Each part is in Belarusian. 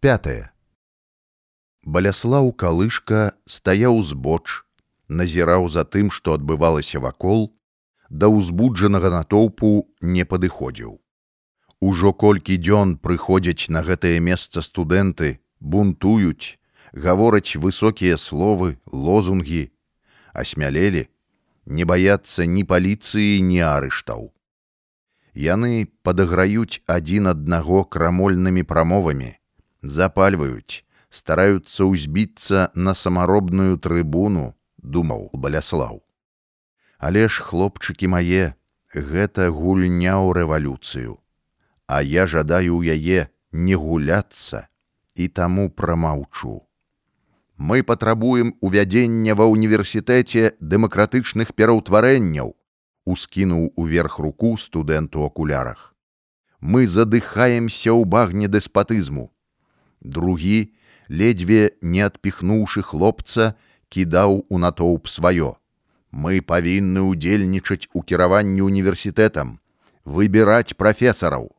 пятое. Баляслаў калышка стаяў збоч назіраў за тым што адбывалася вакол да ўзбуджанага натоўпу не падыходзіў. Ужо колькі дзён прыходзяць на гэтае месца студэнты бунтуюць гавораць высокія словы лозунгі. Асмялелі не баяцца ні паліцыі ні арыштаў. Яны падаграюць адзін аднаго крамольнымі прамовамі запальваюць стараюцца ўзбіцца на самаробную трыбуну думаў баляслаў але ж хлопчыкі мае гэта гульня ў рэвалюцыю а я жадаю ў яе не гуляцца і таму прамаўчу. Мы патрабуем увядзення ва ўніверсітэце дэмакратычных пераўтварэнняў ускінуў уверх руку студэнту акулярах. Мы задыхаемся ў багне дэспатызму другі ледзьве не адпіхнуўшы хлопца кідаў у натоўп сваё. Мы павінны ўдзельнічаць у кіраванні універсітэтам выбіраць прафесараў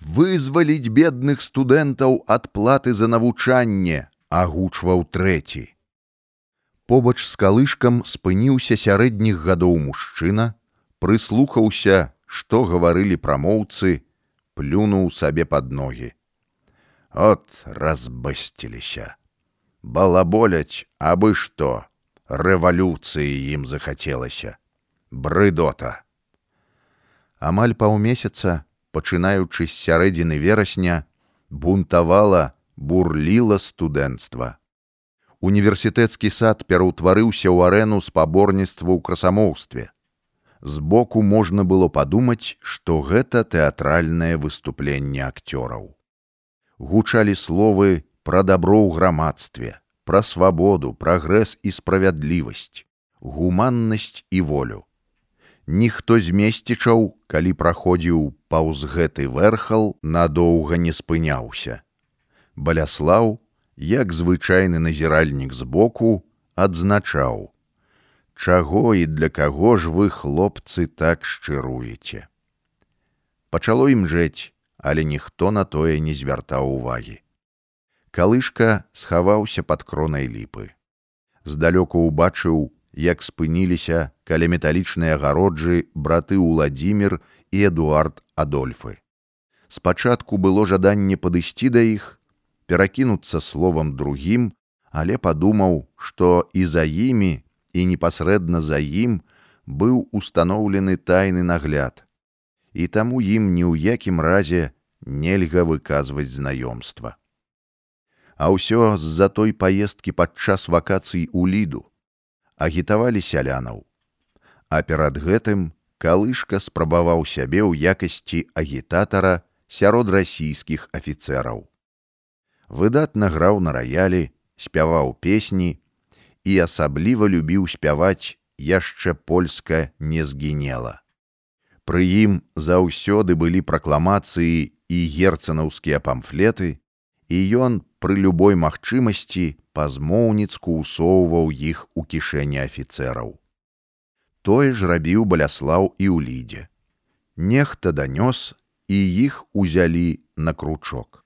вызваліць бедных студэнтаў ад платы за навучанне агучваў трэці. Побач з калышкам спыніўся сярэдніх гадоў мужчына прыслухаўся што гаварылі прамоўцы плюнуў сабе под ногі от разбасціліся балаболяць абы што рэвалюцыі ім захацелася брыдота амаль паўмесяца пачынаючы з сярэдзіны верасня бунтавала бурліла студэнцтва універсітэцкі сад пераўтварыўся ў арэну спаборніцтва ў красамоўстве. Збоку можна было падумаць што гэта тэатральнае выступленне акцёраў гучалі словы пра дабро ў грамадстве, пра свабоду, прагрэс і справядлівасць, гуманнасць і волю. Ніхто з месцічаў, калі праходзіў паўз гэты верхал, надоўга не спыняўся. Баляслаў, як звычайны назіральнік збоку, адзначаў: Чаго і для каго ж вы, хлопцы, так шчыруеце. Пачало ім жэць, але ніхто на тое не звяртаў увагі. Калышка схаваўся пад кронай ліпы. Здалёку ўбачыў, як спыніліся каля металічныя гароджы браты Уладзімир і Эдуард Адольфы. Спачатку было жаданне падысці да іх, перакінуцца словам другім, але падумаў, што і за імі і непасрэдна за ім быў устаноўлены тайны нагляд і таму ім ні ў якім разе нельга выказваць знаёмства. А ўсё з-за той паездкі падчас вакацый у ліду агітавалі сялянаў. А перад гэтым калышка спрабаваў сябе ў якасці агітатара сярод расійскіх афіцэраў. Выдатна граў на раялі, спяваў песні і асабліва любіў спяваць яшчэ польска не згінела. Пры ім заўсёды былі пракламацыі і герцанаўскія памфлеты, і ён пры любой магчымасці пазмоўніцку ўсоўваў іх у кішэні афіцэраў. Тое ж рабіў баляслаў і ў лідзе. Нехта данёс і іх узялі на кручок.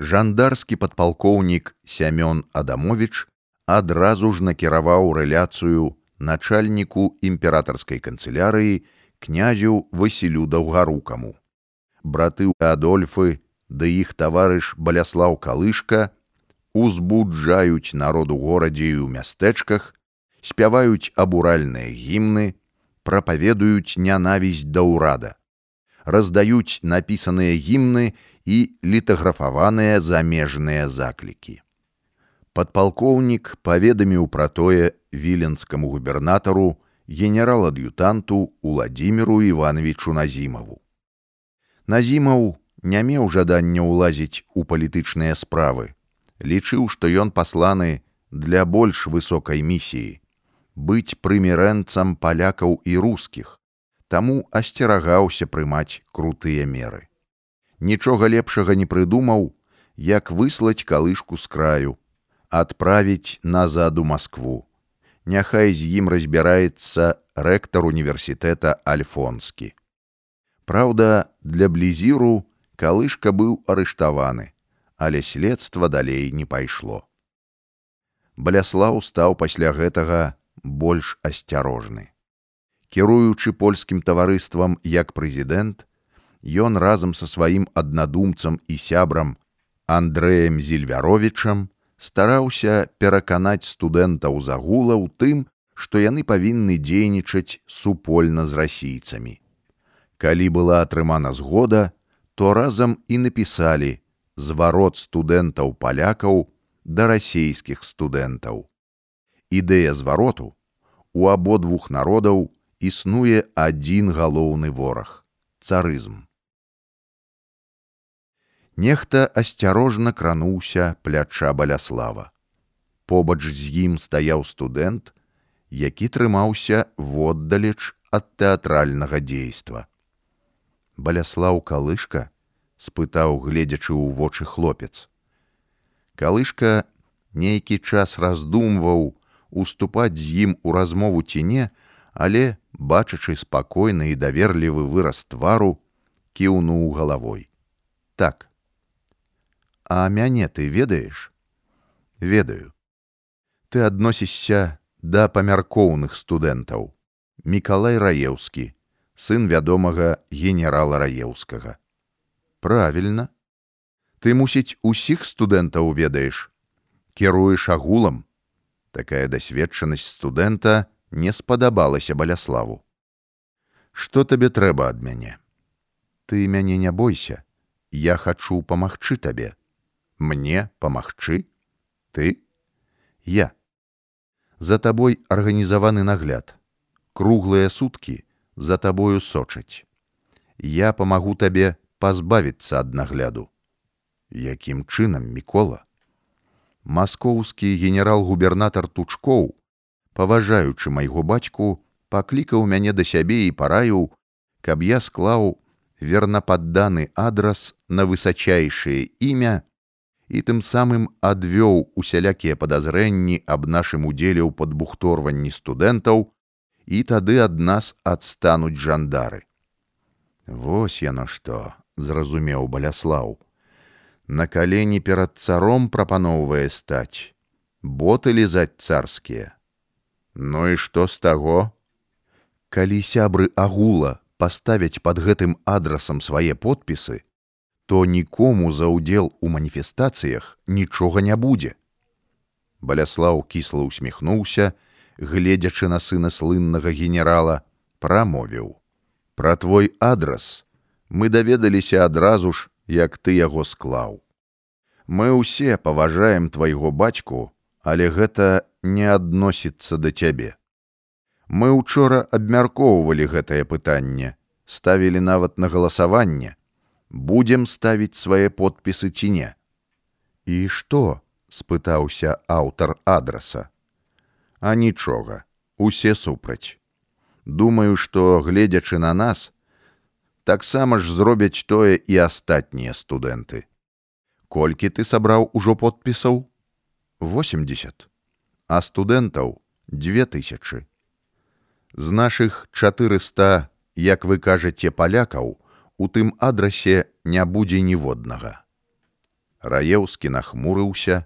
Жандарскі падпалкоўнік Сямён Адамович адразу ж накіраваў рэляцыю начальніку імператарскай канцылярыі князю Васілю даўгарукаму. Браты Адольфы ды іх таварыш баляслаў калышка узбуджаюць народ у горадзе і ў мястэчках, спяваюць абуральныя гімны, прапаведуюць нянавісць да ўрада, раздаюць напісаныя гімны і літаграфаваныя замежныя заклікі. Падпалкоўнік паведаміў пра тое віленскаму губернатару генерал-ад'ютанту Уладзіміру Івановичу Назімаву. Назімаў не меў жадання ўлазіць у палітычныя справы, лічыў, што ён пасланы для больш высокай місіі, быць прымірэнцам палякаў і рускіх, таму асцерагаўся прымаць крутыя меры. Нічога лепшага не прыдумаў, як выслаць калышку з краю, адправіць назад у Маскву няхай з ім разбіраецца рэктар універсітэта альфонскі. Праўда, для блізіру калышка быў арыштаваны, але следства далей не пайшло. Баляслаў стаў пасля гэтага больш асцярожны. Кіруючы польскім таварыствам як прэзідэнт, ён разам са сваім аднадумцам і сябрам Андрэем Зільвяровічам стараўся пераканаць студэнтаў загула ў тым, што яны павінны дзейнічаць супольна з расійцамі. Калі была атрымана згода, то разам і напісалі зварот студэнтаў палякаў да расійскіх студэнтаў. Ідэя звароту у абодвух народаў існуе адзін галоўны вораг царызм. Нехта асцярожна крануўся пляча баляслава. Побач з ім стаяў студэнт, які трымаўся воддалеч ад тэатральнага дзейства. Баляслаў калышка спытаў, гледзячы ў вочы хлопец. Калышка нейкі час раздумваў уступаць з ім у размову ці не, але, бачачы спакойны і даверлівы выраз твару, кіўнуў галавой. Так. А мяне ты ведаеш? Ведаю. Ты адносішся да памяркоўных студэнтаў. Мікалай раеўскі, сын вядомага генерала раеўскага. Правільна, ты мусіць усіх студэнтаў ведаеш кіруеш агулам такая дасведчанасць студэнта не спадабалася баляславу что табе трэба ад мяне ты мяне не бойся я хачу памагчы табе мне памагчы ты? Я. За табой арганізаваны нагляд. Круглыя суткі за табою сочаць я памагу табе пазбавіцца ад нагляду. Якім чынам мікола маскоўскі генерал-губернатар тучкоў паважаючы майго бацьку паклікаў мяне да сябе і параіў каб я склаў вернападданы адрас на высачайшае імя і тым самым адвёў усялякія падазрэнні аб нашым удзеле ў падбухторванні студэнтаў і тады ад нас адстануць жандары. Вось яно што зразумеў баляслаў. На калені перад царом прапаноўвае стаць боты лізаць царскія. Ну і што з таго? Калі сябры агула паставяць под гэтым адрасам свае подпісы то нікому за ўдзел у маніфестацыях нічога не будзе баляслаў кісла усміхнуўся гледзячы на сына слыннага генерала прамовіў пра твой адрас мы даведаліся адразу ж як ты яго склаў. Мы ўсе паважаем твайго бацьку, але гэта не адносіцца да цябе. Мы учора абмяркоўвалі гэтае пытанне, ставілі нават на галасаванне, будзем ставіць свае подпісы ці не. І што? спытаўся аўтар адраса. А нічога, усе супраць. Думаю, што, гледзячы на нас, таксама ж зробяць тое і астатнія студэнты. Колькі ты сабраў ужо подпісаў? 80, а студэнтаў 2000. З нашых 400, як вы кажаце палякаў, у тым адрасе не будзе ніводнага. Раеўскі нахмурыўся,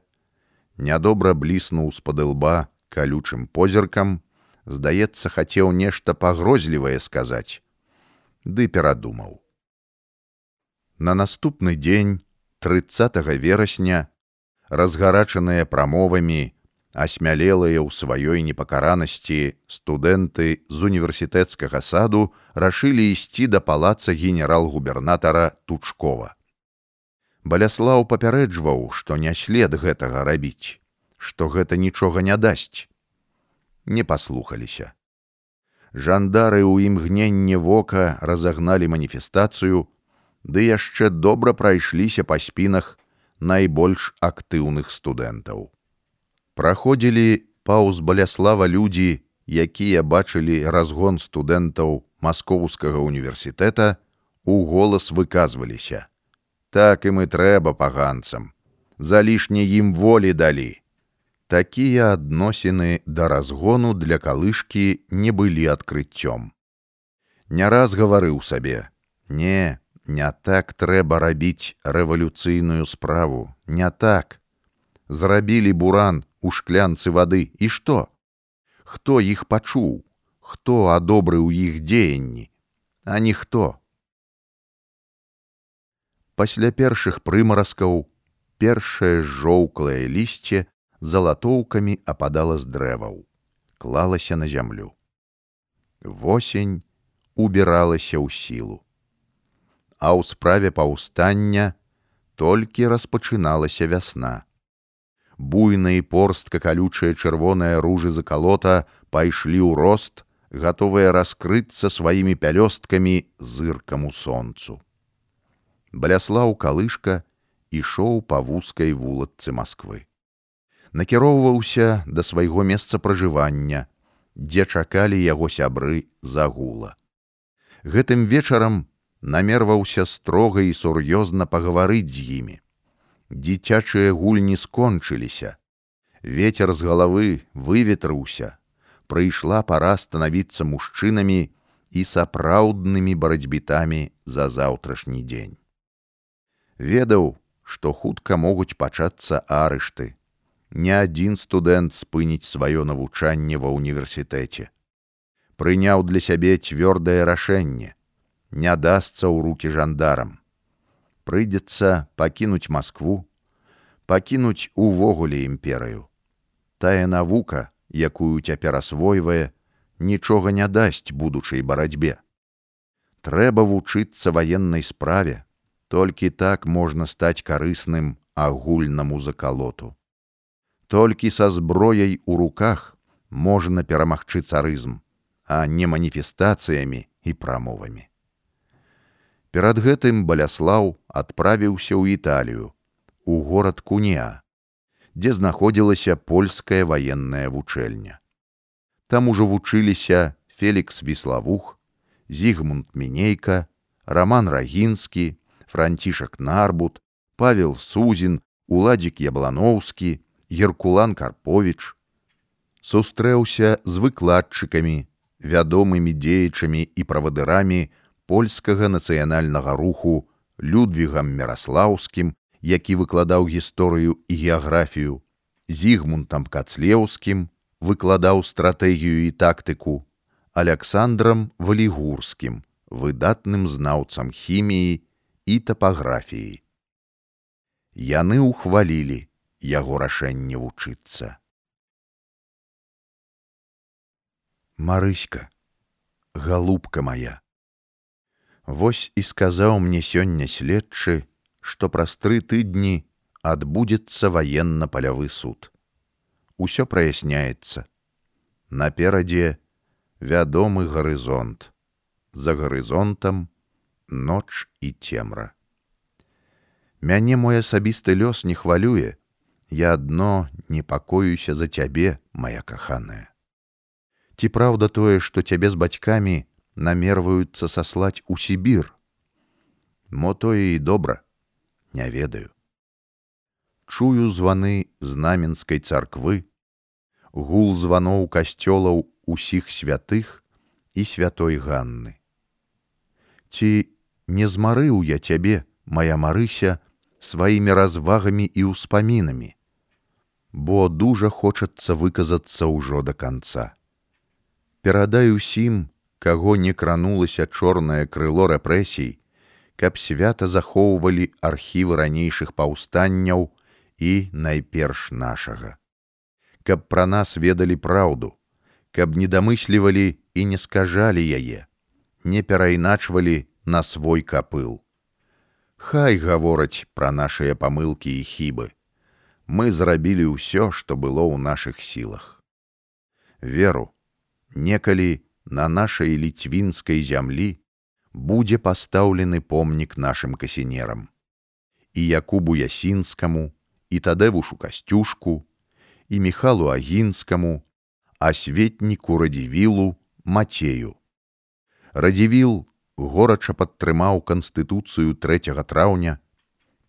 нядобра бліснуў з-пад лба калючым позіркам, здаецца, хацеў нешта пагрозлівае сказаць ды перадумаў. На наступны дзень 30 верасня разгарачаныя прамовамі, асмялелыя ў сваёй непакаранасці студэнты з універсітэцкага саду рашылі ісці да палаца генерал-губернатара Тучкова. Баляслаў папярэджваў, што не след гэтага рабіць, што гэта нічога не дасць. Не паслухаліся жандары ў імгненне вока разагналі маніфестацыю, ды яшчэ добра прайшліся па спінах найбольш актыўных студэнтаў. Праходзілі паўз баляслава людзі, якія бачылі разгон студэнтаў маскоўскага універсітэта, у голас выказваліся: « Так і мы трэба паганцам, за лішне ім волі далі такія адносіны да разгону для калышкі не былі адкрыццём. Не раз гаварыў сабе: « Не, Не так трэба рабіць рэвалюцыйную справу, не так. Зрабілі буран у шклянцы вады і што? Хто іх пачуў, хто адобрыў іх дзеянні, а ніхто. Пасля першых прымаразкаў першае жоўклае лісце залатоўкамі ападала з дрэваў, клалася на зямлю. Восень убіралася ў сілу а ў справе паўстання толькі распачыналася вясна. Буйна і порстка калючая чырвоная ружы закалота пайшлі ў рост, гатовыя раскрыцца сваімі пялёсткамі зыркам у сонцу. Баляслаў калышка ішоў па вузкай вулатцы Масквы. Накіроўваўся да свайго месца пражывання, дзе чакалі яго сябры загула. Гэтым вечарам намерваўся строга і сур'ёзна пагаварыць з імі. Дзіцячыя гульні скончыліся. Вецер з галавы выветрыўся, прыйшла пара станавіцца мужчынамі і сапраўднымі барацьбітамі за заўтрашні дзень. Ведаў, што хутка могуць пачацца арышты. Ні адзін студэнт спыніць сваё навучанне ва ўніверсітэце. Прыняў для сябе цвёрдае рашэнне не дастся ў руки жандарам. Прыйдзецца пакінуць Маскву, пакінуць увогуле імперыю. Тая навука, якую цяпер асвойвае, нічога не дасць будучай барацьбе. Трэба вучыцца ваеннай справе, толькі так можна стаць карысным агульнаму закалоту. Толькі са зброяй у руках можна перамагчы царызм, а не маніфестацыямі і прамовамі. Перад гэтым баляслаў адправіўся ў італію у горад куня дзе знаходзілася польская ваенная вучэльня. Там ужо вучыліся фелікс віславух зігмунд мінейка роман рагінскі францішак нарбут павел сузін уладзік ябланоўскі геркулан карпович сустрэўся з выкладчыкамі вядомымі дзеячамі і правадырамі польскага нацыянальнага руху людвігам міраслаўскім, які выкладаў гісторыю і геаграфію, зігмунтам кацлеўскім выкладаў стратэгію і тактыку, александрам валігурскім, выдатным знаўцам хіміі і тапаграфіі. Яны ўхвалілі яго рашэнне вучыцца. Марыська, галубка моя, Вось і сказаў мне сёння следчы, што праз тры тыдні адбудзецца ваенна-палявы суд. Усё праясняецца. Наперадзе вядомы гарызонт. За гарызонтам ноч і цемра. Мяне мой асабісты лёс не хвалюе, Я адно непакоюся за цябе, моя каханая. Ці праўда тое, што цябе з бацькамі намерваюцца саслаць у сібір. Мо тое і добра, не ведаю. Чую званы знаменскай царквы, гул званоў касцёлаў усіх святых і святой Ганны. Ці не змарыў я цябе, моя марыся, сваімі развагамі і ўспамінамі, бо дужа хочацца выказацца ўжо да канца. Перадай усім, каго не кранулася чорнае крыло рэпрэсій, каб свята захоўвалі архівы ранейшых паўстанняў і найперш нашага. Каб пра нас ведалі праўду, каб не дамыслівалі і не скажалі яе, не перайначвалі на свой капыл. Хай гавораць пра нашыя памылкі і хібы. Мы зрабілі ўсё, што было ў нашых сілах. Веру, некалі, на нашай ліцвінскай зямлі будзе пастаўлены помнік нашым касінерам і якубу ясінскаму і тадэвушу касцюшку і михалу агінскаму асветніку радзівілу мацею радзівіл горача падтрымаў канстытуцыю 3 траўня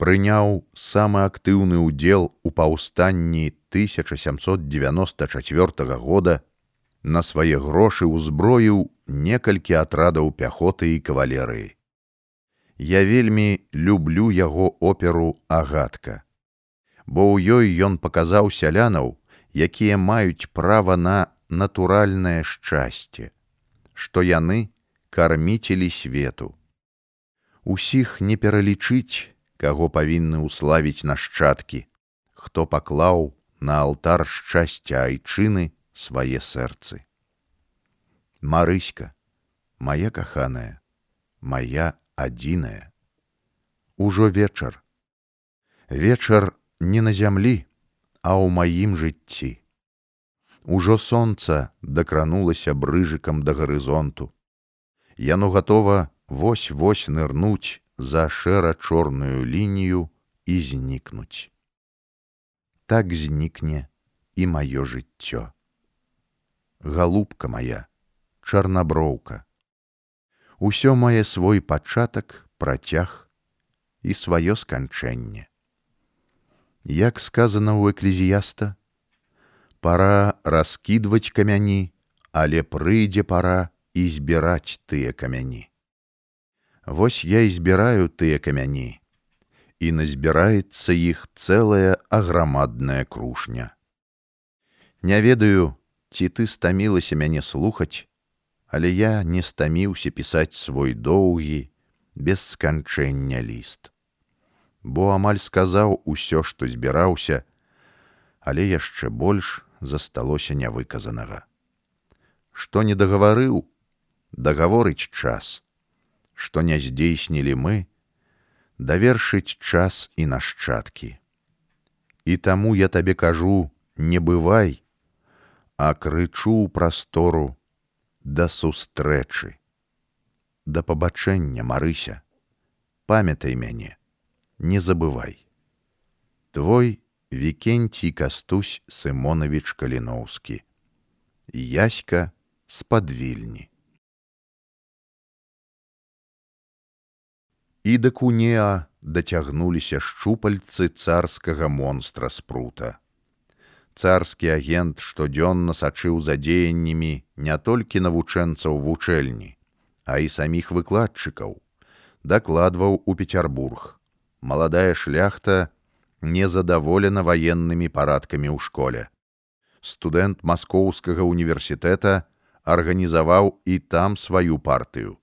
прыняў самы актыўны ўдзел у паўстанні 1794 года на свае грошы ўзброіў некалькі атрадаў пяхоты і кавалерыі. Я вельмі люблю яго оперу агатка, бо ў ёй ён паказаў сялянаў, якія маюць права на натуральнае шчасце, што яны карміцелі свету. Усіх не пералічыць, каго павінны ўславіць нашчадкі, хто паклаў на алтар шчасця айчыны свае сэрцы. Марыська, моя каханая, моя адзіная. Ужо вечар. Вечар не на зямлі, а ў маім жыцці. Ужо сонца дакранулася брыжыкам да гарызонту. Яно гатова вось-вось нырнуць за шэра-чорную лінію і знікнуць. Так знікне і маё жыццё. Галубка моя, чарнаброўка. Усё мае свой пачатак, працяг і сваё сканчэнне. Як сказано ў эклезіяста, пора раскідваць камяні, але прыйдзе пора і збіраць тыя камяні. Вось я і збіраю тыя камяні, і назбіраецца іх цэлая аграмадная крушня. Не ведаю, ці ты стамілася мяне слухаць, але я не стаміўся пісаць свой доўгі, без сканчэння ліст. Бо амаль сказаў усё, што збіраўся, але яшчэ больш засталося нявыказанага. Што не дагаварыў, дагаворыць час што не здзейснілі мы, давершыць час і нашчадкі. І таму я табе кажу, не бывай, а крычу ў прастору да сустрэчы. Да пабачэння Марыся, памятай мяне, не забывай. Твой Вікенцій Кастусь Сымонавіч Каліноўскі. Яська з-пад і да кунеа дацягнуліся шчупальцы царскага монстра спрута. Царскі агент штодзённа сачыў за дзеяннямі не толькі навучэнцаў вучэльні, а і саміх выкладчыкаў, дакладваў у Петербург. Маладая шляхта незадаволена ваеннымі парадкамі ў школе. Студэнт маскоўскага універсітэта арганізаваў і там сваю партыю.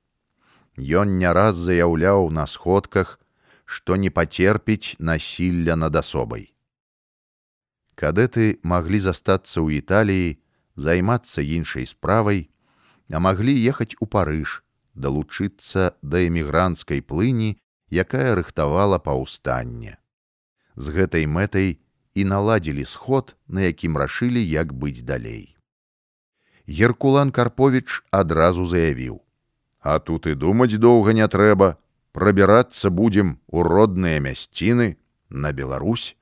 Ён не раз заяўляў на сходках, што не пацерпіць насілля над асобай. Кадэты маглі застацца ў Італіі, займацца іншай справай, а маглі ехаць у Парыж, далучыцца да эмігранцкай плыні, якая рыхтавала паўстанне. З гэтай мэтай і наладзілі сход, на якім рашылі, як быць далей. Геркулан Карповіч адразу заявіў: А тут і думаць доўга не трэба, прабірацца будзем у родныя мясціны на Беларусь.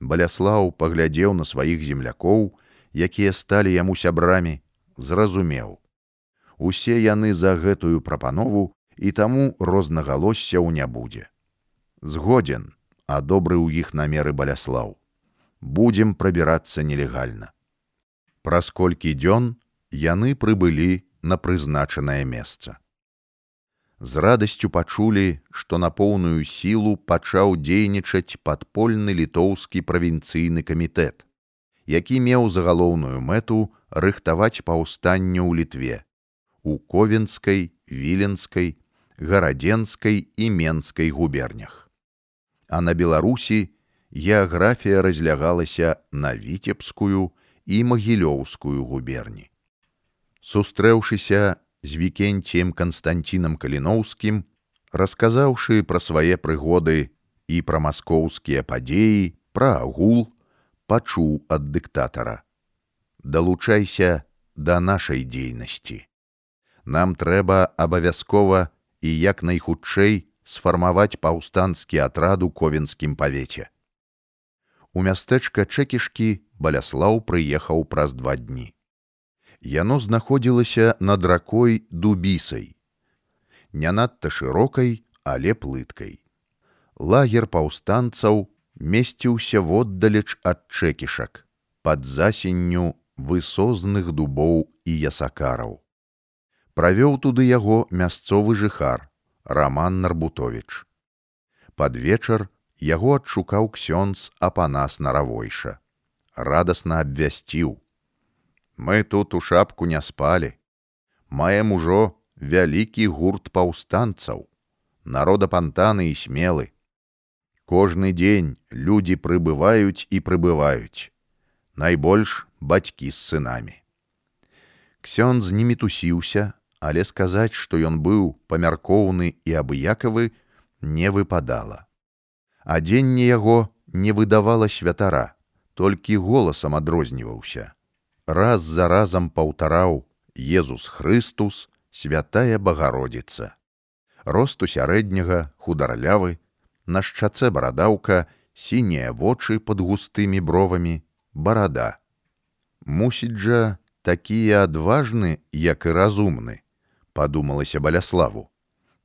Баляслаў паглядзеў на сваіх землякоў, якія сталі яму сябрамі, зразумеў. Усе яны за гэтую прапанову і таму рознагалоссяў не будзе. Згодзен, а добры ў іх намеры баляслаў. Будзем прабірацца нелегальна. Праз колькі дзён яны прыбылі на прызначанае месца. З радасцю пачулі, што на поўную сілу пачаў дзейнічаць падпольны літоўскі правінцыйны камітэт, які меў загалоўную мэту рыхтаваць паўстанне ў літве, у ковенскай, віленскай, гарадзенскай і менскай губернях. А на Беларусі геаграфія разлягалася на віцебскую і магілёўскую губерні сустрэўшыся з вікенціем канстанцінам каліноўскім расказаўшы пра свае прыгоды і пра маскоўскія падзеі пра агул пачуў ад дыктатара. Далучайся да нашай дзейнасці. Нам трэба абавязкова і як найхутчэй сфармаваць паўстанскі атрад у ковенскім павеце у мястэчка чэкішкі баляслаў прыехаў праз два дні яно знаходзілася над ракой дубісай. Не надта шырокай але плыткай. Лагер паўстанцаў месціўся воддалеч ад чэкішак пад засенню высозных дубоў і ясакараў. Правёў туды яго мясцовы жыхар раман нарбутович под вечар яго адшукаў ксёнз апанас наравойша. Радасна абвясціў мы тут у шапку не спалі. Маем ужо вялікі гурт паўстанцаў. Народа пантаны і смелы. Кожны дзень людзі прыбываюць і прыбываюць. Найбольш бацькі з сынамі. Ксёнз не мітусіўся але сказаць што ён быў памяркоўны і абыякавы не выпадала. Адзенне яго не выдавала святара толькі голасам адрозніваўся раз за разам паўтараў езус хрыстус святая багародзіца росту сярэдняга хударлявы на шчаце барадаўка сінія вочы под густымі бровамі барада. Мусіць жа такія адважны як і разумны падумалася баляславу.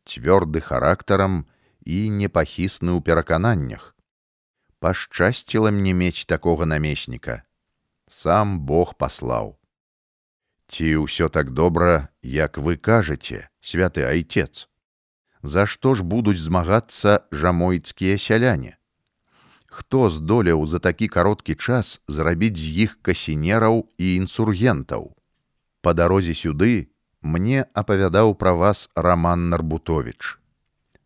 Цвёрды характарам і непахісны ў перакананнях. Пашчасціла мне мець такога намесніка сам бог паслаў ці ўсё так добра як вы кажаце святы айцец. За што ж будуць змагацца жамойцкія сяляне? Хто здолеў за такі кароткі час зрабіць з іх касінераў і інсургентаў? Па дарозе сюды мне апавядаў пра вас роман нарбутович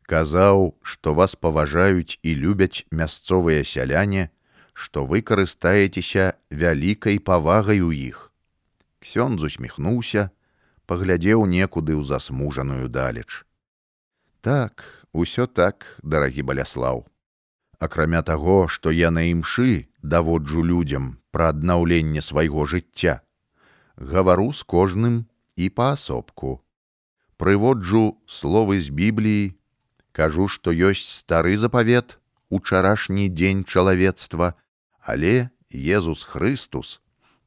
казаў што вас паважаюць і любяць мясцовыя сяляне што вы карыстаецеся вялікай павагай у іх. Ксён усміхнуўся паглядзеў некуды ў засмужаную далеч. Так усё так дарагі баляслаў. Акрамя таго што я на імшы даводжу людзям пра аднаўленне свайго жыцця гавару з кожным і паасобку. Прыводжу словы з бібліі, кажу, што ёсць стары запавет, учарашні дзень чалавецтва, але Езус Хрыстус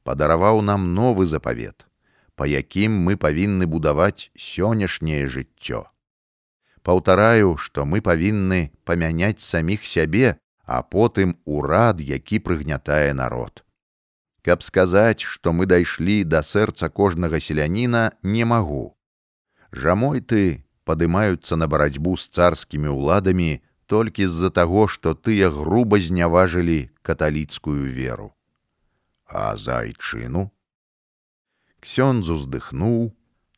падараваў нам новы запавет, па якім мы павінны будаваць сённяшняе жыццё. Паўтараю, што мы павінны памяняць саміх сябе, а потым урад, які прыгнятае народ. Каб сказаць, што мы дайшлі да сэрца кожнага селяніна не магу. Жамой ты падымаюцца на барацьбу з царскімі ўладамі толькі з-за таго, што тыя груба зняважылі каталіцкую веру. А за айчыну Ксёнз уздыхнуў,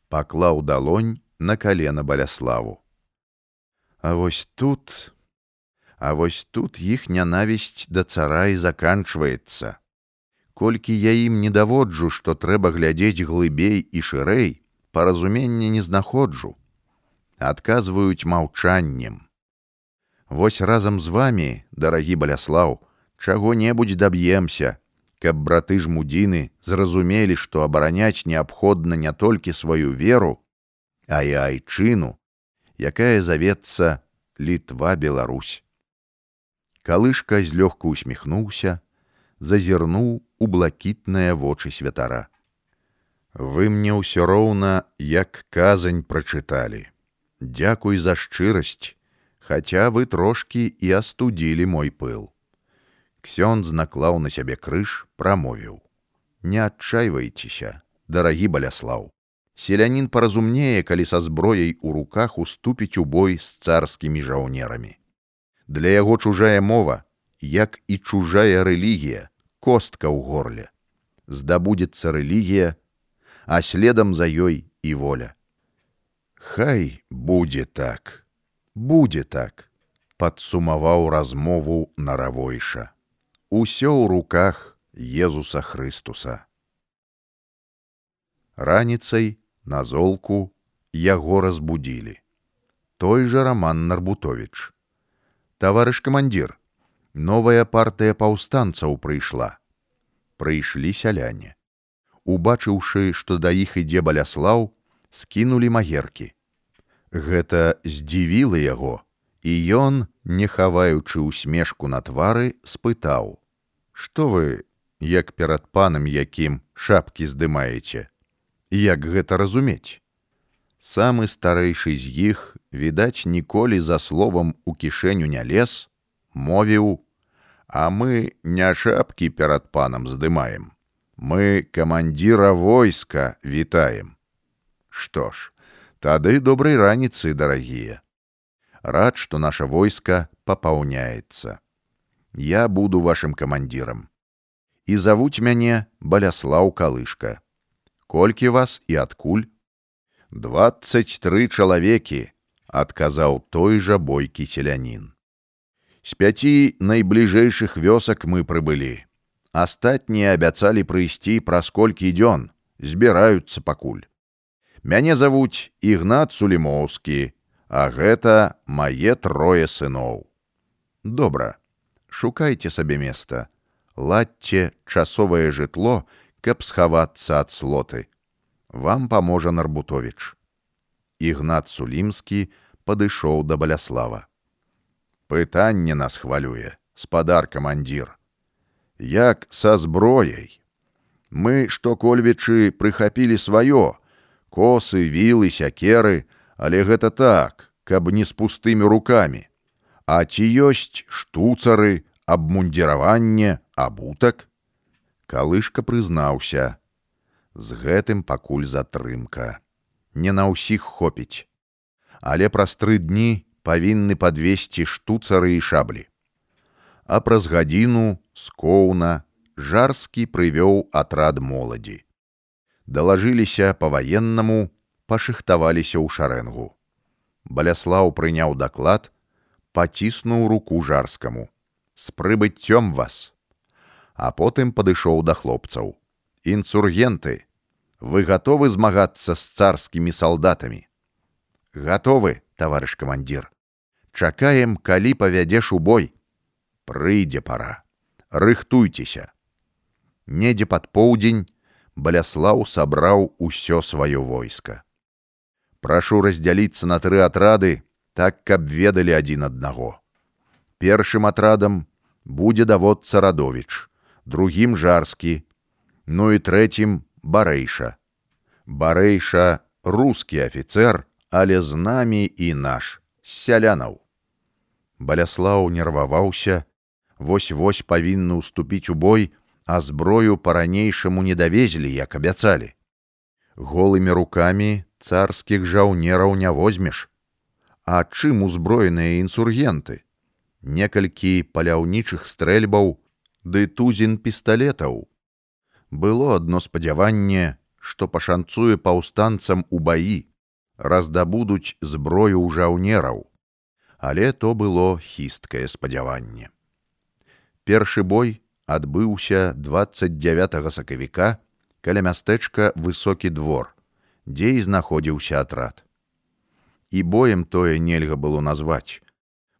паклаў далонь на калена баляславу. А вось тут, А вось тут іх нянавісць да цара і заканчваецца колькі я ім не даводжу, што трэба глядзець глыбей і шырэй, паразумення не знаходжу, адказваюць маўчаннем. Вось разам з вами, дарагі баляслаў, чаго-небудзь даб'емся, каб браты жмудзіны зразумелі, што абараняць неабходна не толькі сваю веру, а і айчыну, якая завецца літва Беларусь. Калышка злёгку усміхнуўся, зазірнуў у блакітныя вочы святара. Вы мне ўсё роўна, як казань прачыталі. Дякуй за шчырасць, хаця вы трошкі і астудзілі мой пыл. Ксён знаклаў на сябе крыж, прамовіў: Не адчайвайцеся, дарагі баляслаў. Селянін паразумнее, калі са зброяй у руках уступіць у бой з царскімі жаўнерамі. Для яго чужая мова, як і чужая рэлігія, костка ў горле. Здабудзецца рэлігія, а следам за ёй і воля. Хай будзе так, будзе так, падсумаваў размову наравойша. Усё ў руках Езуса Хрыстуса. Раніцай на золку яго разбудзілі. Той жа роман Нарбутович. Таварыш камандзір, новая партыя паўстанцаў прыйшла. Прыйшлі сяляне. Убачыўшы, што да іх ідзе баляслаў, скінулі магеркі. Гэта здзівіла яго, і ён, не хаваючы усмешку на твары, спытаў: « Што вы, як перад панам якім шапкі здымаеце? Як гэта разумець? Самы старэйшы з іх, відаць, ніколі за словам у кішэню не лез, мовіў: А мы не шапкі перад панам здымаем. Мы камандзіра войска вітаем. Што ж, тады добрай раніцы, дарагія. Рад, что наше войско пополняется. Я буду вашим командиром. І завуць мяне баляслаў калышка. Колькі вас і адкуль? Двадцать тры чалавекі, адказаў той жа бойкі селянін. З пяці найбліжэйшых вёсак мы прыбылі. Астатнія абяцалі прыйсці праз колькі дзён, збіраюцца пакуль. Мяне завуць ігнат сулімоўскі, а гэта мае трое сыноў. Добра, шукайце сабе места, ладьце часовае жытло, каб схавацца ад слоты. Вам паможа Нарбутовіч. Ігнат Сулімскі падышоў да баляслава. Пытанне нас хвалюе, спадар камандзір. Як са зброяй. Мы, што кольвічы прыхапілі сваё, косы, вілы, сякеры, але гэта так, каб не з пустымі рукамі. А ці ёсць штуцары, абмундзіраванне, абутак? Калышка прызнаўся: з гэтым пакуль затрымка. Не на ўсіх хопіць. Але праз тры дні павінны падвесці штуцары і шаблі. А праз гадзіну скоўна жарскі прывёў атрад моладзі далажыліся па-ваеннаму, пашыхтаваліся ў шарэнгу. Баляслаў прыняў даклад, паціснуў руку жарскаму. З прыбыццём вас. А потым падышоў да хлопцаў. Інсургенты, вы гатовы змагацца з царскімі салдатамі. Гатовы, таварыш камандзір. Чакаем, калі павядзеш у бой. Прыйдзе пара. Рыхтуйцеся. Недзе пад поўдзень баляслаў сабраў усё сваё войска. Прашу раздзяліцца на тры атрады, так каб ведалі адзін аднаго. Першым атрадам будзе даводца радовіч, другім жарскі, ну і трэцім барэйша. Барэйша рускі афіцэр, але з намі і наш з сялянаў. Баляслаў нерваваўся, вось-вось павінны ўступіць у бой, а зброю па-ранейшаму не давезлі, як абяцалі. Голымі рукамі царскіх жаўнераў не возьмеш. А чым узброеныя інсургенты? Некалькі паляўнічых стрэльбаў ды тузін пісталетаў. Было адно спадзяванне, што пашанцуе паўстанцам у баі, раздабудуць зброю ў жаўнераў. Але то было хісткае спадзяванне. Першы бой адбыўся 29 сакавіка каля мястэчка высокі двор, дзе і знаходзіўся атрад. І боем тое нельга было назваць,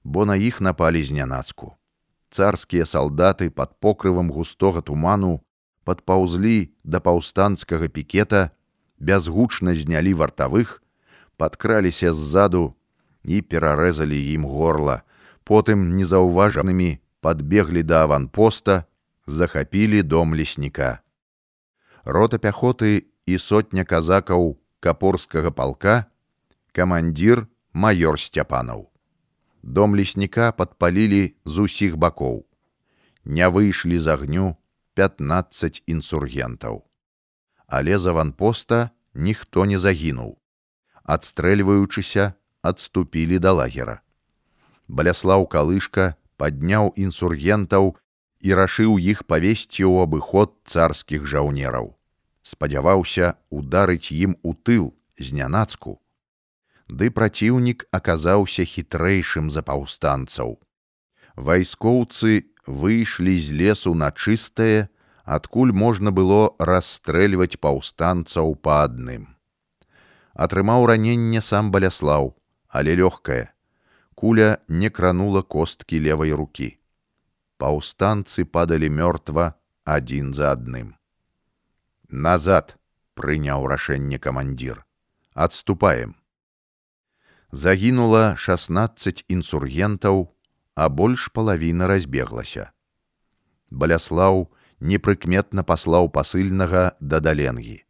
бо на іх напалі знянацку. Царскія салдаты пад покрывам густога туману падпаўзлі да паўстанцкага пікета, бязгучна знялі вартавых, падкраліся ззаду і перарэзалі ім горла, потым незаўважанымі падбеглі да аванпоста, захапілі дом лесніка. Рота пяхоты і сотня казакаў капорскага палка, камандзір маёр сцяпанаў. Дом лесніка падпалілі з усіх бакоў. Не выйшлі з агню 15 інсургентаў. Але з аванпоста ніхто не загінуў. Адстрэльваючыся, адступілі да лагера. Баляслаў калышка падняў інсургентаў і рашыў іх павесці ў абыход царскіх жаўнераў. Спадзяваўся ударыць ім у тыл знянацку. Ды праціўнік аказаўся хітрэйшым за паўстанцаў. Вайскоўцы выйшлі з лесу на чыстае, адкуль можна было расстрэльваць паўстанцаў па адным. Атрымаў раненне сам баляслаў, але лёгкае. Куля не кранула косткі левай рукі паўстанцы падалі мёртва адзін за адным. Назад прыняў рашэнне камандзір. Адступаем. Загінула 16 інсургентаў, а больш палавіна разбеглася. Баляслаў непрыкметна паслаў пасыльнага да даленгі.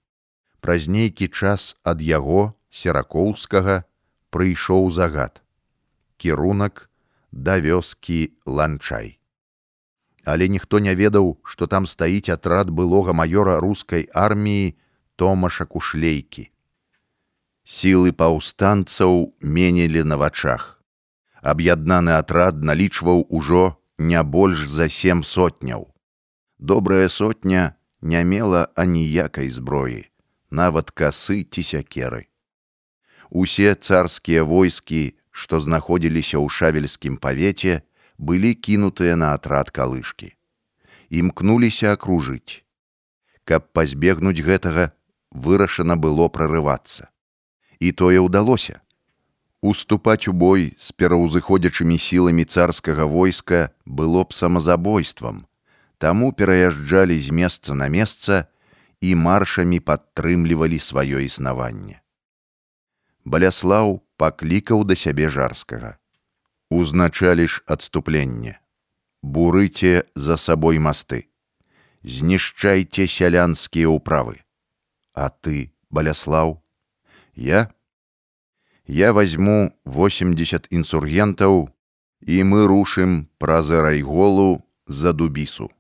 Праз нейкі час ад яго серакоўскага прыйшоў загад. Кірунак да вёскі ланчай але ніхто не ведаў, што там стаіць атрад былога маёра рускай арміі Томаша кушлейкі. Сілы паўстанцаў менілі на вачах. Аб'яднаны атрад налічваў ужо не больш за сем сотняў. Добрая сотня не мела аніякай зброі, нават касы ці сякеры. Усе царскія войскі, што знаходзіліся ў шавельскім павеце, былі кінутыя на атрад калышкі. Імкнуліся акружыць. Каб пазбегнуць гэтага, вырашана было прарывацца. І тое ўдалося. Уступаць у бой з пераўзыходзячымі сіламі царскага войска было б самазабойствам, таму пераязджалі з месца на месца і маршамі падтрымлівалі сваё існаванне. Баляслаў паклікаў да сябе жарскага. Узначалі ж адступленне. Бурыце за сабой масты. Знішчайце сялянскія ўправы. А ты, баляслаў, я? Я возьму 80 інсургентаў, і мы рушым праз райголу за дубісу.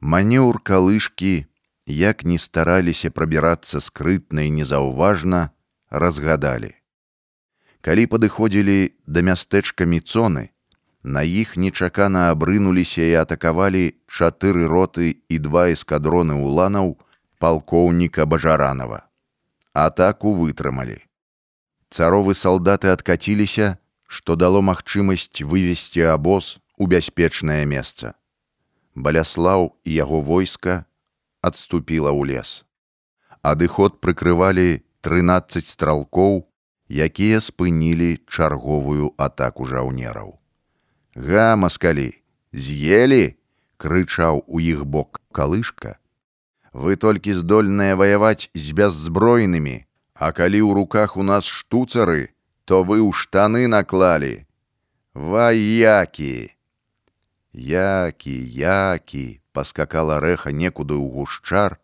Манеўр калышкі, як не стараліся прабірацца скрытна і незаўважна, разгадалі. Калі падыходзілі да мястэчка міцоны, на іх нечакана абрынуліся і атакавалі чатыры роты і два эскадроны уланаў палкоўніка бажаранова. Атаку вытрымалі. Царовы салдаты адкаціліся, што дало магчымасць вывесці абоз у бяспечнае месца. Баляслаў і яго войска адступіла ў лес. Адыход прыкрывалі 13 стралкоў, якія спынілі чарговую атаку жаўнераў. Га маскалі, з'елі, крычаў у іх бок калышка. Вы толькі здольныя ваяваць з бяззбройнымі, а калі ў руках у нас штуцары, то вы ў штаны наклалі. Ваякі! Які, які, паскакала рэха некуды ў гушчар,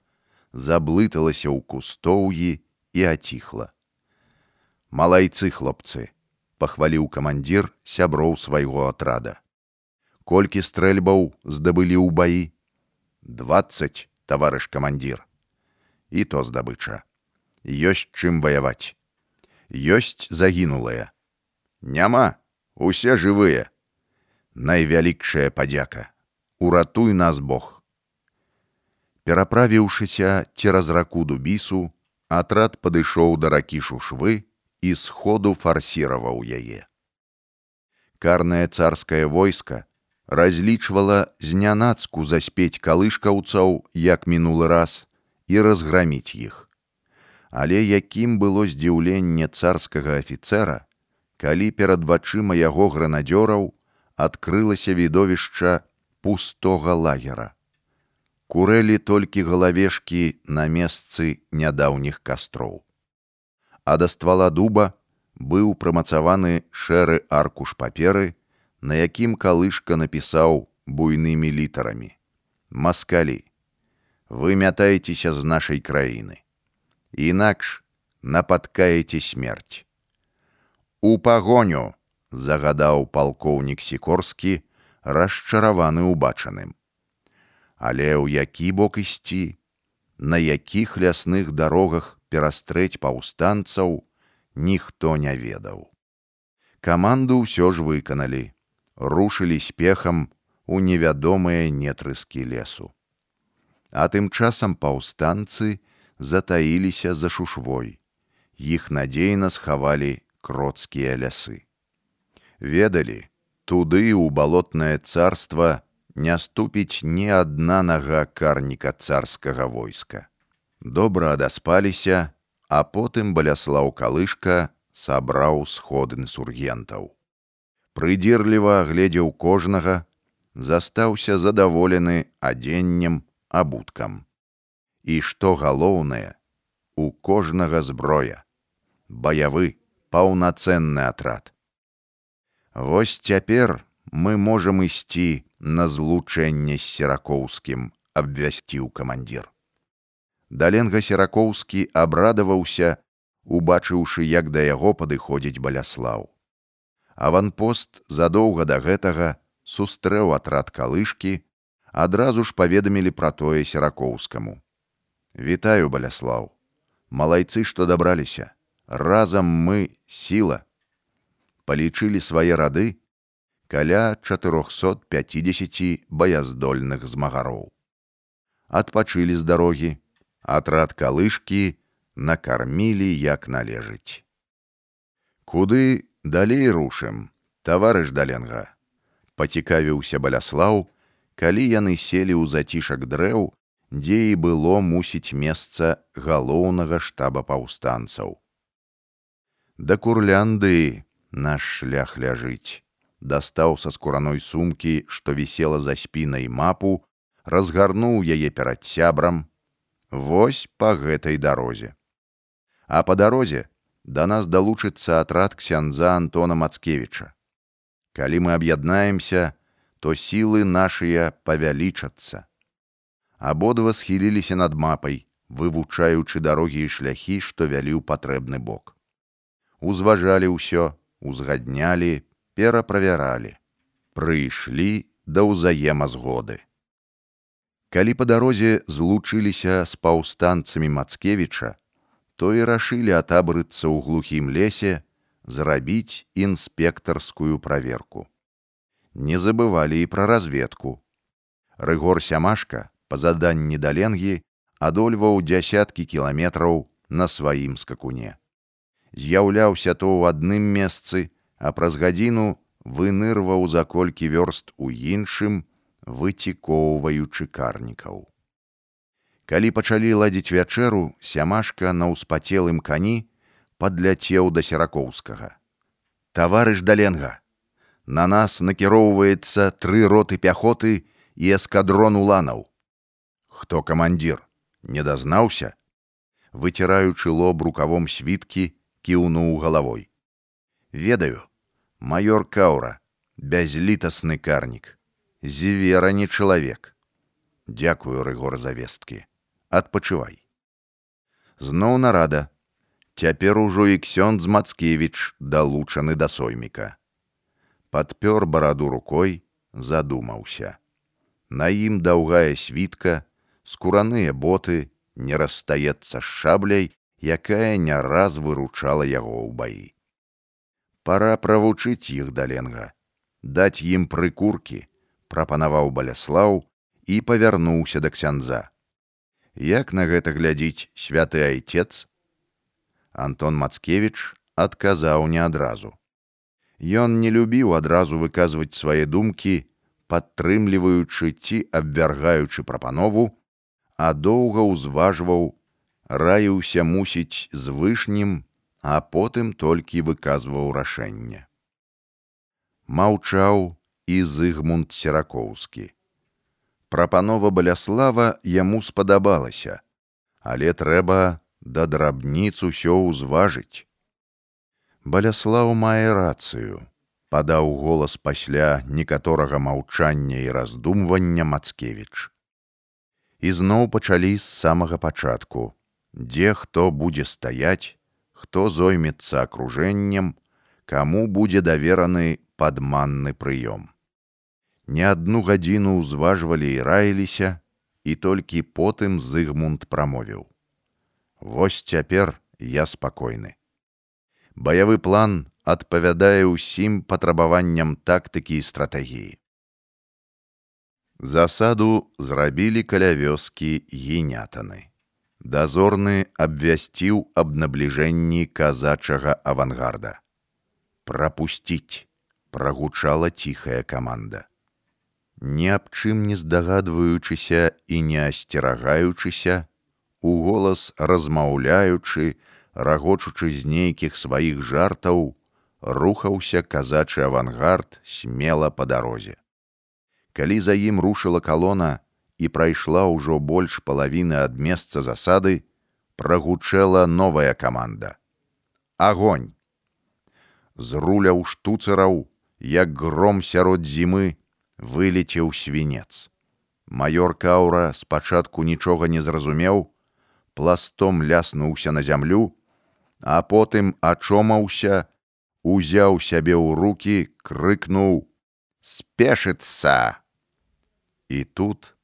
заблыталася ў кустоўі і аціхла. Малайцы хлопцы, пахваліў камандзір сяброў свайго атрада. Колькі стрэльбаў здабылі ў баі? 20, таварыш камандзір. І то здабыча. Ёсць чым ваяваць. Ёсць загінулая. Няма, усе жывыя. Найвялікшая падзяка. Уратуй нас Бог. Пераправіўшыся цераз раку дубісу, атрад падышоў да ракі шушвы і сходу фарсіраваў яе. Карнае царскае войска разлічвала знянацку заспець калышкаўцаў, як мінулы раз і разграміць іх. Але якім было здзіўленне царскага афіцэра, калі перад вачыма яго гранадзёраў адкрылася відовішча пустога лагера. Курэлі толькі галавешкі на месцы нядаўніх кастроў а да ствала дуба быў прымацаваны шэры аркуш паперы, на якім калышка напісаў буйнымі літарамі: Маскалі, вы мятаецеся з нашай краіны. Інакш нападкаеце смерць. У пагоню загадаў палкоўнік сікорскі, расчараваны ўбачаным. Але ў які бок ісці, на якіх лясных дарогах перастрэць паўстанцаў ніхто не ведаў. Каманду ўсё ж выканалі, рушылі спехам у невядомыя нетрыскі лесу. А тым часам паўстанцы затаіліся за шушвой. Іх надзейна схавалі кроцкія лясы. Ведалі, туды ў балотнае царства не ступіць ні адна нага карніка царскага войска добра адаспаліся, а потым баляслаў калышка сабраў сход інсургентаў. Прыдзірліва гледзеў кожнага, застаўся задаволены адзеннем абуткам. І што галоўнае, у кожнага зброя, баявы паўнацэнны атрад. Вось цяпер мы можам ісці на злучэнне з серакоўскім, абвясціў камандзір. Даленга серакоўскі абрадаваўся, убачыўшы, як да яго падыходзіць баляслаў. Аванпост задоўга да гэтага сустрэў атрад калышкі, адразу ж паведамілі пра тое серакоўскаму. Вітаю баляслаў, малайцы, што дабраліся, разам мы сіла. палічылі свае рады каля 450 баяздольных змагароў. Адпачылі з дарогі, атрад калышкі накармілі як належыць. Куды далей рушым, таварыш даленга, пацікавіўся баляслаў, калі яны селі ў зацішак дрэў, дзе і было мусіць месца галоўнага штаба паўстанцаў. Да курлянды наш шлях ляжыць, дастаў са скураной сумкі, што вісела за спінай мапу, разгарнуў яе перад сябрам, Вось па гэтай дарозе. А па дарозе да нас далучыцца атрад ксяндза Антона Мацкевіча. Калі мы аб'яднаемся, то сілы нашыя павялічацца. Абодва схіліліся над мапай, вывучаючы дарогі і шляхі, што вялі ў патрэбны бок. Узважалі ўсё, узгаднялі, пераправяралі, прыйшлі да ўзаемазгоды. Калі па дарозе злучыліся з паўстанцамі Мацкевіча, то і рашылі атабрыцца ў глухім лесе, зрабіць інспектарскую праверку. Не забывалі і пра разведку. Рыгор сямашка па заданні даленгі адольваў дзясяткі кіламетраў на сваім скакуне. З'яўляўся то ў адным месцы, а праз гадзіну вынырваў за колькі вёрст у іншым, выцікоўваючы карнікаў. Калі пачалі ладзіць вячэру, сямашка на ўспацелым кані падляцеў да серакоўскага. Таварыш даленга, На нас накіроўваецца тры роты пяхоты і эскадрон уланаў. Хто камандзір не дазнаўся, выціраючы лоб рукавом світкі, кіўнуў галавой ведаю майор каура бязлітасны карнік зівера не чалавек. Дзякую рыгор завесткі. Адпачывай. Зноў нарада. Цяпер ужо і ксёнд з мацкевіч далучаны да сойміка. Падпёр бараду рукой задумаўся. На ім даўгая світка скураныя боты не расстаецца з шабляй якая не раз выручала яго ў баі. Пора правучыць іх даленга даць ім прыкуркі прапанаваў баляслаў і павярнуўся да ксяндза. Як на гэта глядзіць святы айцец? Антон мацкевич адказаў не адразу. Ён не любіў адразу выказваць свае думкі падтрымліваючы ці абвяргаючы прапанову а доўга ўзважваў раіўся мусіць звышнім а потым толькі выказваў рашэнне. Маўчаў і зыгмунд серакоўскі. Прапанова баляслава яму спадабалася, але трэба да драбніц усё ўзважыць. Баляслаў мае рацыю, падаў голас пасля некаторага маўчання і раздумвання Мацкевіч. Ізноў пачалі з самага пачатку, дзе хто будзе стаяць, хто зоймецца акружэннем, каму будзе давераны падманны прыём. Не адну гадзіну ўзважвалі і раіліся, і толькі потым зыгмунд прамовіў: Вось цяпер я спакойны. Баявы план адпавядае ўсім патрабаванням тактыкі і стратэгіі. Засаду зрабілі каля вёскі генятаны дазорны абвясціў аб набліжэнні казачага авангарда. Прапусціць прагучала ціхая каманда. Ні аб чым не здагадваючыся і не асцерагаючыся, у голас размаўляючы, рагочучы з нейкіх сваіх жартаў, рухаўся казачы авангард смела па дарозе. Калі за ім рушыла калона, і прайшла ўжо больш палавіны ад месца засады, прагучэла новая каманда. Агонь! З руля ў штуцараў, як гром сярод зімы, вылецеў свінец. Маёр каўра спачатку нічога не зразумеў, пластом ляснуўся на зямлю, а потым ачомаўся, узяў сябе ў руки, крыкнуў: спешыцца! І тут,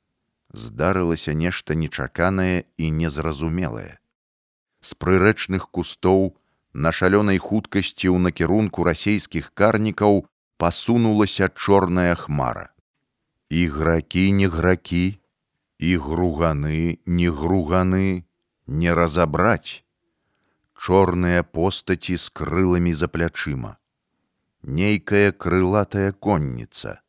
здарылася нешта нечаканае і незразумелае. З прырэчных кустоў на шалёнай хуткасці ў накірунку расійскіх карнікаў пасунулася чорная хмара. І гракі не гракі, і груганы не груганы не разабраць. Чорныя постаці з крыламі за плячыма. Нейкая крылатая конніца.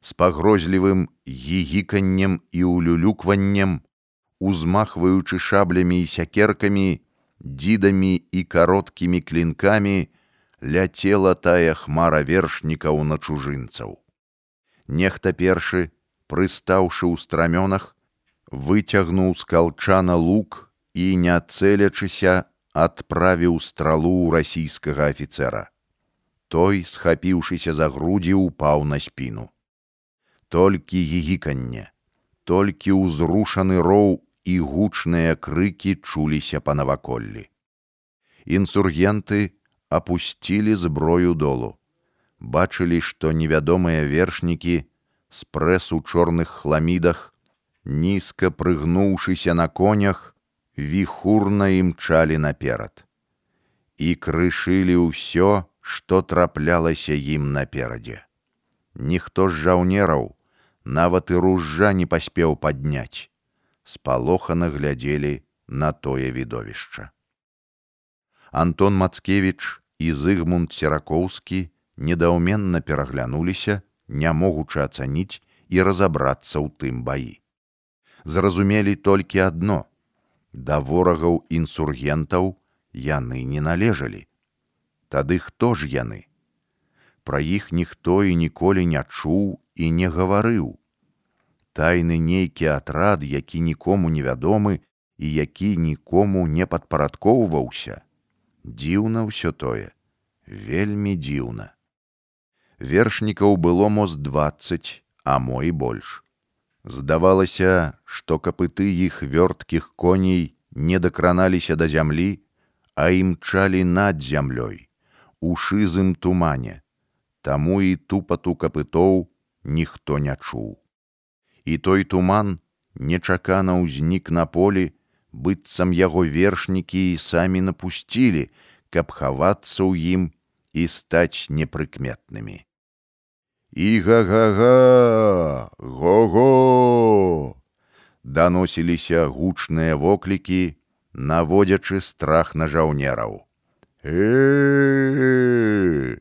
З пагрозлівым гігіканнем і улюлюкваннем, узмахваючы шаблямі і сякеркамі, дзідамі і кароткімі клінкамі, ляцела тая хмара вершнікаў на чужынцаў. Нехта першы, прыстаўшы ў страмёнах, выцягнуў з калчана лук і, не цэлячыся, адправіў стралу ў расійскага афіцэра. Той, схапіўшыся за грудзі, упаў на спіну. Толькі гігіканне, толькі ўзрушаны роў і гучныя крыкі чуліся па наваколлі. Інсургенты апусцілі зброю долу. Бачылі, што невядомыя вершнікі з прэс у чорных хламідах, нізка прыгнуўшыся на конях, віхурна імчалі наперад. І крышылі ўсё, што траплялася ім наперадзе. Ніхто з жаўнераў нават і ружжа не паспеў падняць, спалохана глядзелі на тое відовішча. Антон Мацкевіч і Зыгмунд Серакоўскі недаўменна пераглянуліся, не могучы ацаніць і разабрацца ў тым баі. Зразумелі толькі адно: да ворагаў інсургентаў яны не належалі. Тады хто ж яны? Пра іх ніхто і ніколі не чуў і не гаварыў. Тайны нейкі атрад, які нікому невядомы і які нікому не падпарадкоўваўся, Дзіўна ўсё тое, вельмі дзіўна. Вершнікаў было мост 20, а мо і больш. Здавалася, што капыты іх вёрткіх коней не дакраналіся да зямлі, а імчалі над зямлёй, у шызым тумане, таму і тупату капытоў ніхто не чуў. І той туман нечакана ўзнік на полі, быццам яго вершнікі і самі напусцілі, каб хавацца ў ім і стаць непрыкметнымі. І га-га-га, го-го! Даносіліся гучныя воклікі, наводзячы страх на жаўнераў. Э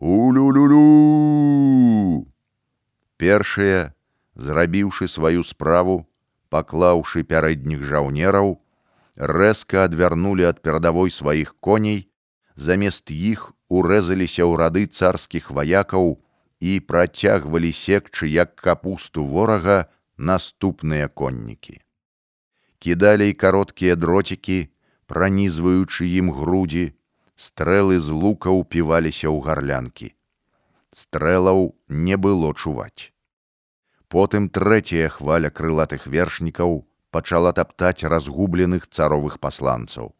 Улю-лю-лю! Першыя, зрабіўшы сваю справу, паклаўшы пярэдніх жаўнераў, рэзка адвярнулі ад перадавой сваіх коней, замест іх урэзаліся ў рады царскіх ваякаў і працягвалі секчы як капусту ворага наступныя коннікі. Кідалі кароткія дроцікі, пранізваючы ім грудзі, стрэлы з лука ўпіваліся ў гарлянкі. Стрэлаў не было чуваць. Потым трэцяя хваля крылатых вершнікаў пачала таптаць разгубленых царовых пасланцаў.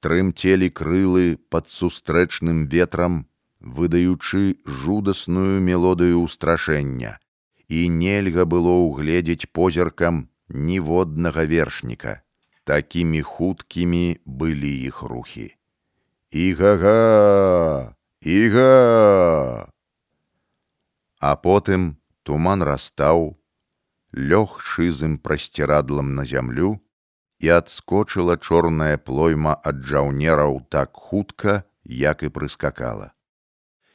Трымцелі крылы пад сустрэчным ветрам, выдаючы жудасную мелодыю ўстрашэння, і нельга было ўгледзець позіркам ніводнага вершніка. Такімі хуткімі былі іх рухі. Ігага, Іга! А потым Туман растаў, лёг шызым прасцірадлам на зямлю і адскочыла чорная плойма ад жаўнераў так хутка, як і прыскакала.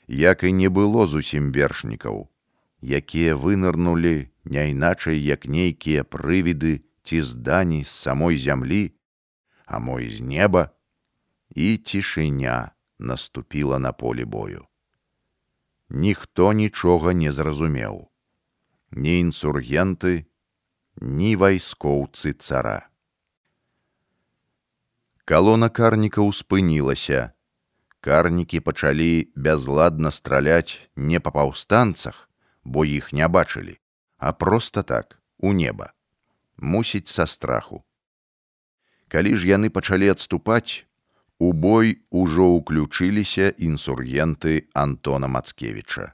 Як і не было зусім вершнікаў, якія вынырнулі няйначай як нейкія прывіды ці здані з самой зямлі, а мой з неба, і цішыня наступіла на поле бою. Ніхто нічога не зразумеў ні інсургенты, ні вайскоўцы цара. Калона карнікаў спынілася. Карнікі пачалі бязладна страляць не па паўстанцах, бо іх не бачылі, а проста так, у неба, мусіць са страху. Калі ж яны пачалі адступаць, у бой ужо ўключыліся інсургенты Антона Мацкевіча.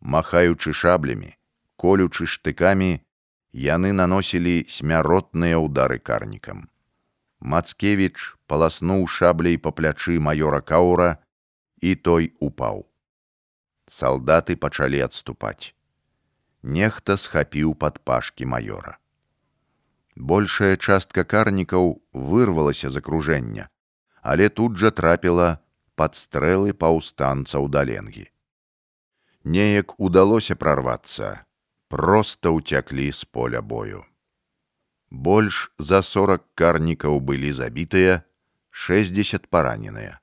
Махаючы шаблямі, колючы штыкамі, яны наносілі смяротныя ўдары карнікам. Мацкевіч паласнуў шабляй па плячы маёра каура, і той упаў. Салдаты пачалі адступаць. Нехта схапіў пад пашкі маёра. Большая частка карнікаў вырвалася з акружэння, але тут жа трапіла пад стрэлы паўстанцаў даленгі. Неяк удалося прарвацца, проста ўцяклі з поля бою. Больш за сорок карнікаў былі забітыя, 60 параненыя.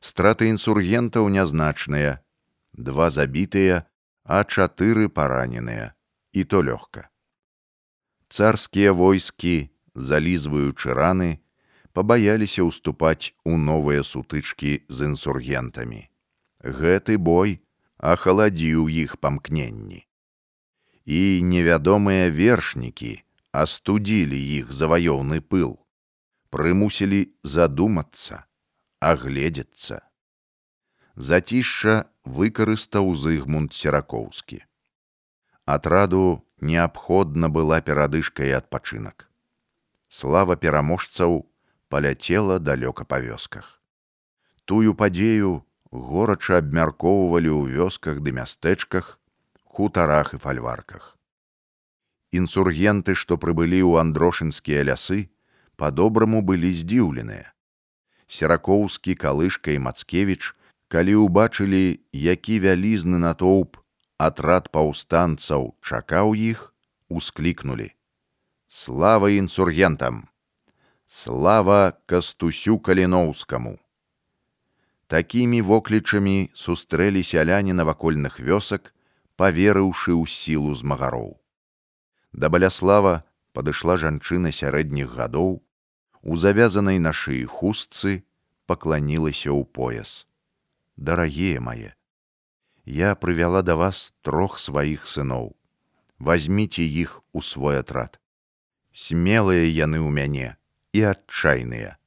Страты інсургентаў нязначныя, два забітыя, а чатыры параненыя, і то лёгка. Царскія войскі, залізваючы раны, пабаяліся ўступаць у новыя сутычкі з інсургентамі. Гэты бой ахаладзіў іх памкненні. І невядомыя вершнікі астудзілі іх заваёўны пыл, прымусілі задумацца, агледзецца. Зацішша выкарыстаў зыгмунд серакоўскі. Атраду неабходна была перадышка і адпачынак. Слава пераможцаў паляцела далёка па вёсках. Тую падзею горача абмяркоўвалі ў вёсках ды мястэчках, хутарах і фальварках. Інсургенты, што прыбылі ў андрошынскія лясы, па-добраму былі здзіўленыя. Серакоўскі калышка і Мацкевіч, калі ўбачылі, які вялізны натоўп атрад паўстанцаў чакаў іх усклікнули слава інсургентам слава кастусю каліноўскаму такімі воклічамі сустрэлі сяляне навакольных вёсак паверыўшы ў сілу змагароў да баляслава падышла жанчына сярэдніх гадоў у завязанай на шыі хустцы пакланілася ў пояс дарагія мае я прывяла да вас трох сваіх сыноў. Вазьміце іх у свой атрад. Смелыя яны ў мяне і адчайныя.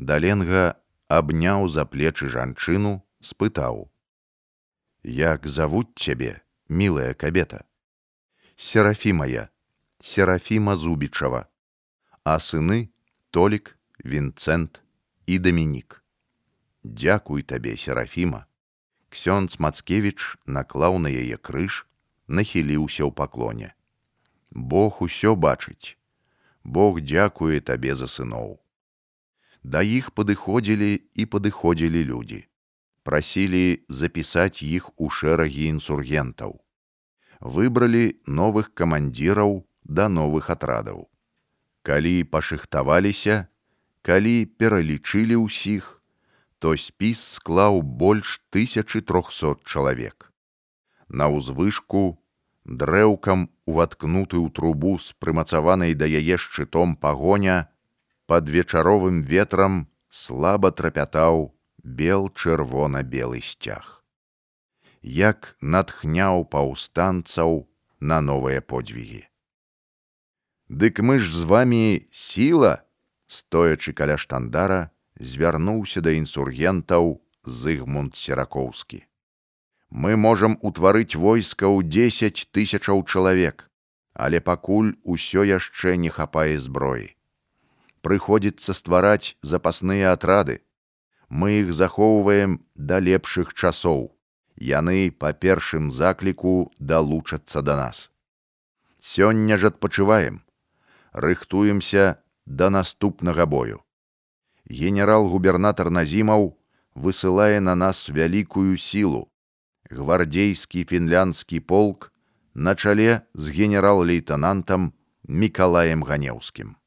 Даленга абняў за плечы жанчыну, спытаў: « Як завуць цябе, мілая кабета. Серафімая, серафіма зубічава, а сыны толік, вінцэнт і дамінік. Дякуй табе, серафіма, ксёндз мацкевіч наклаў на яе крыж нахіліўся ў паклоне бог усё бачыць. Бог дзякуе табе за сыноў да іх падыходзілі і падыходзілі людзі прасілі запісаць іх у шэрагі інсургентаў выбралі новых камандзіраў да новых атрадаў калі пашыхтаваліся калі пералічылі ўсіх то спіс склаў больш 1300 чалавек. На ўзвышку дрэўкам уваткнуты ў трубу з прымацаванай да яе шчытом пагоня пад вечаровым ветрам слаба трапятаў бел чырвона-белы сцяг. Як натхняў паўстанцаў на новыя подзвігі. Дык мы ж з вами сіла, стоячы каля штандара, звярнуўся да інсургентаў зыгмунд серакоўскі мы можам утварыць войска ў дзесяць тысячаў чалавек але пакуль усё яшчэ не хапае зброі прыходзіцца ствараць запасныя атрады мы іх захоўваем да лепшых часоў. Яны па першым закліку далучацца да нас. Сёння ж адпачываем. Рыхтуемся да наступнага бою. Генерал-губернатар назімаў высылае на нас вялікую сілу. Гвардейскі фінлянскі полк на чале з генерал-лейтенантам мікалаем ганеўскім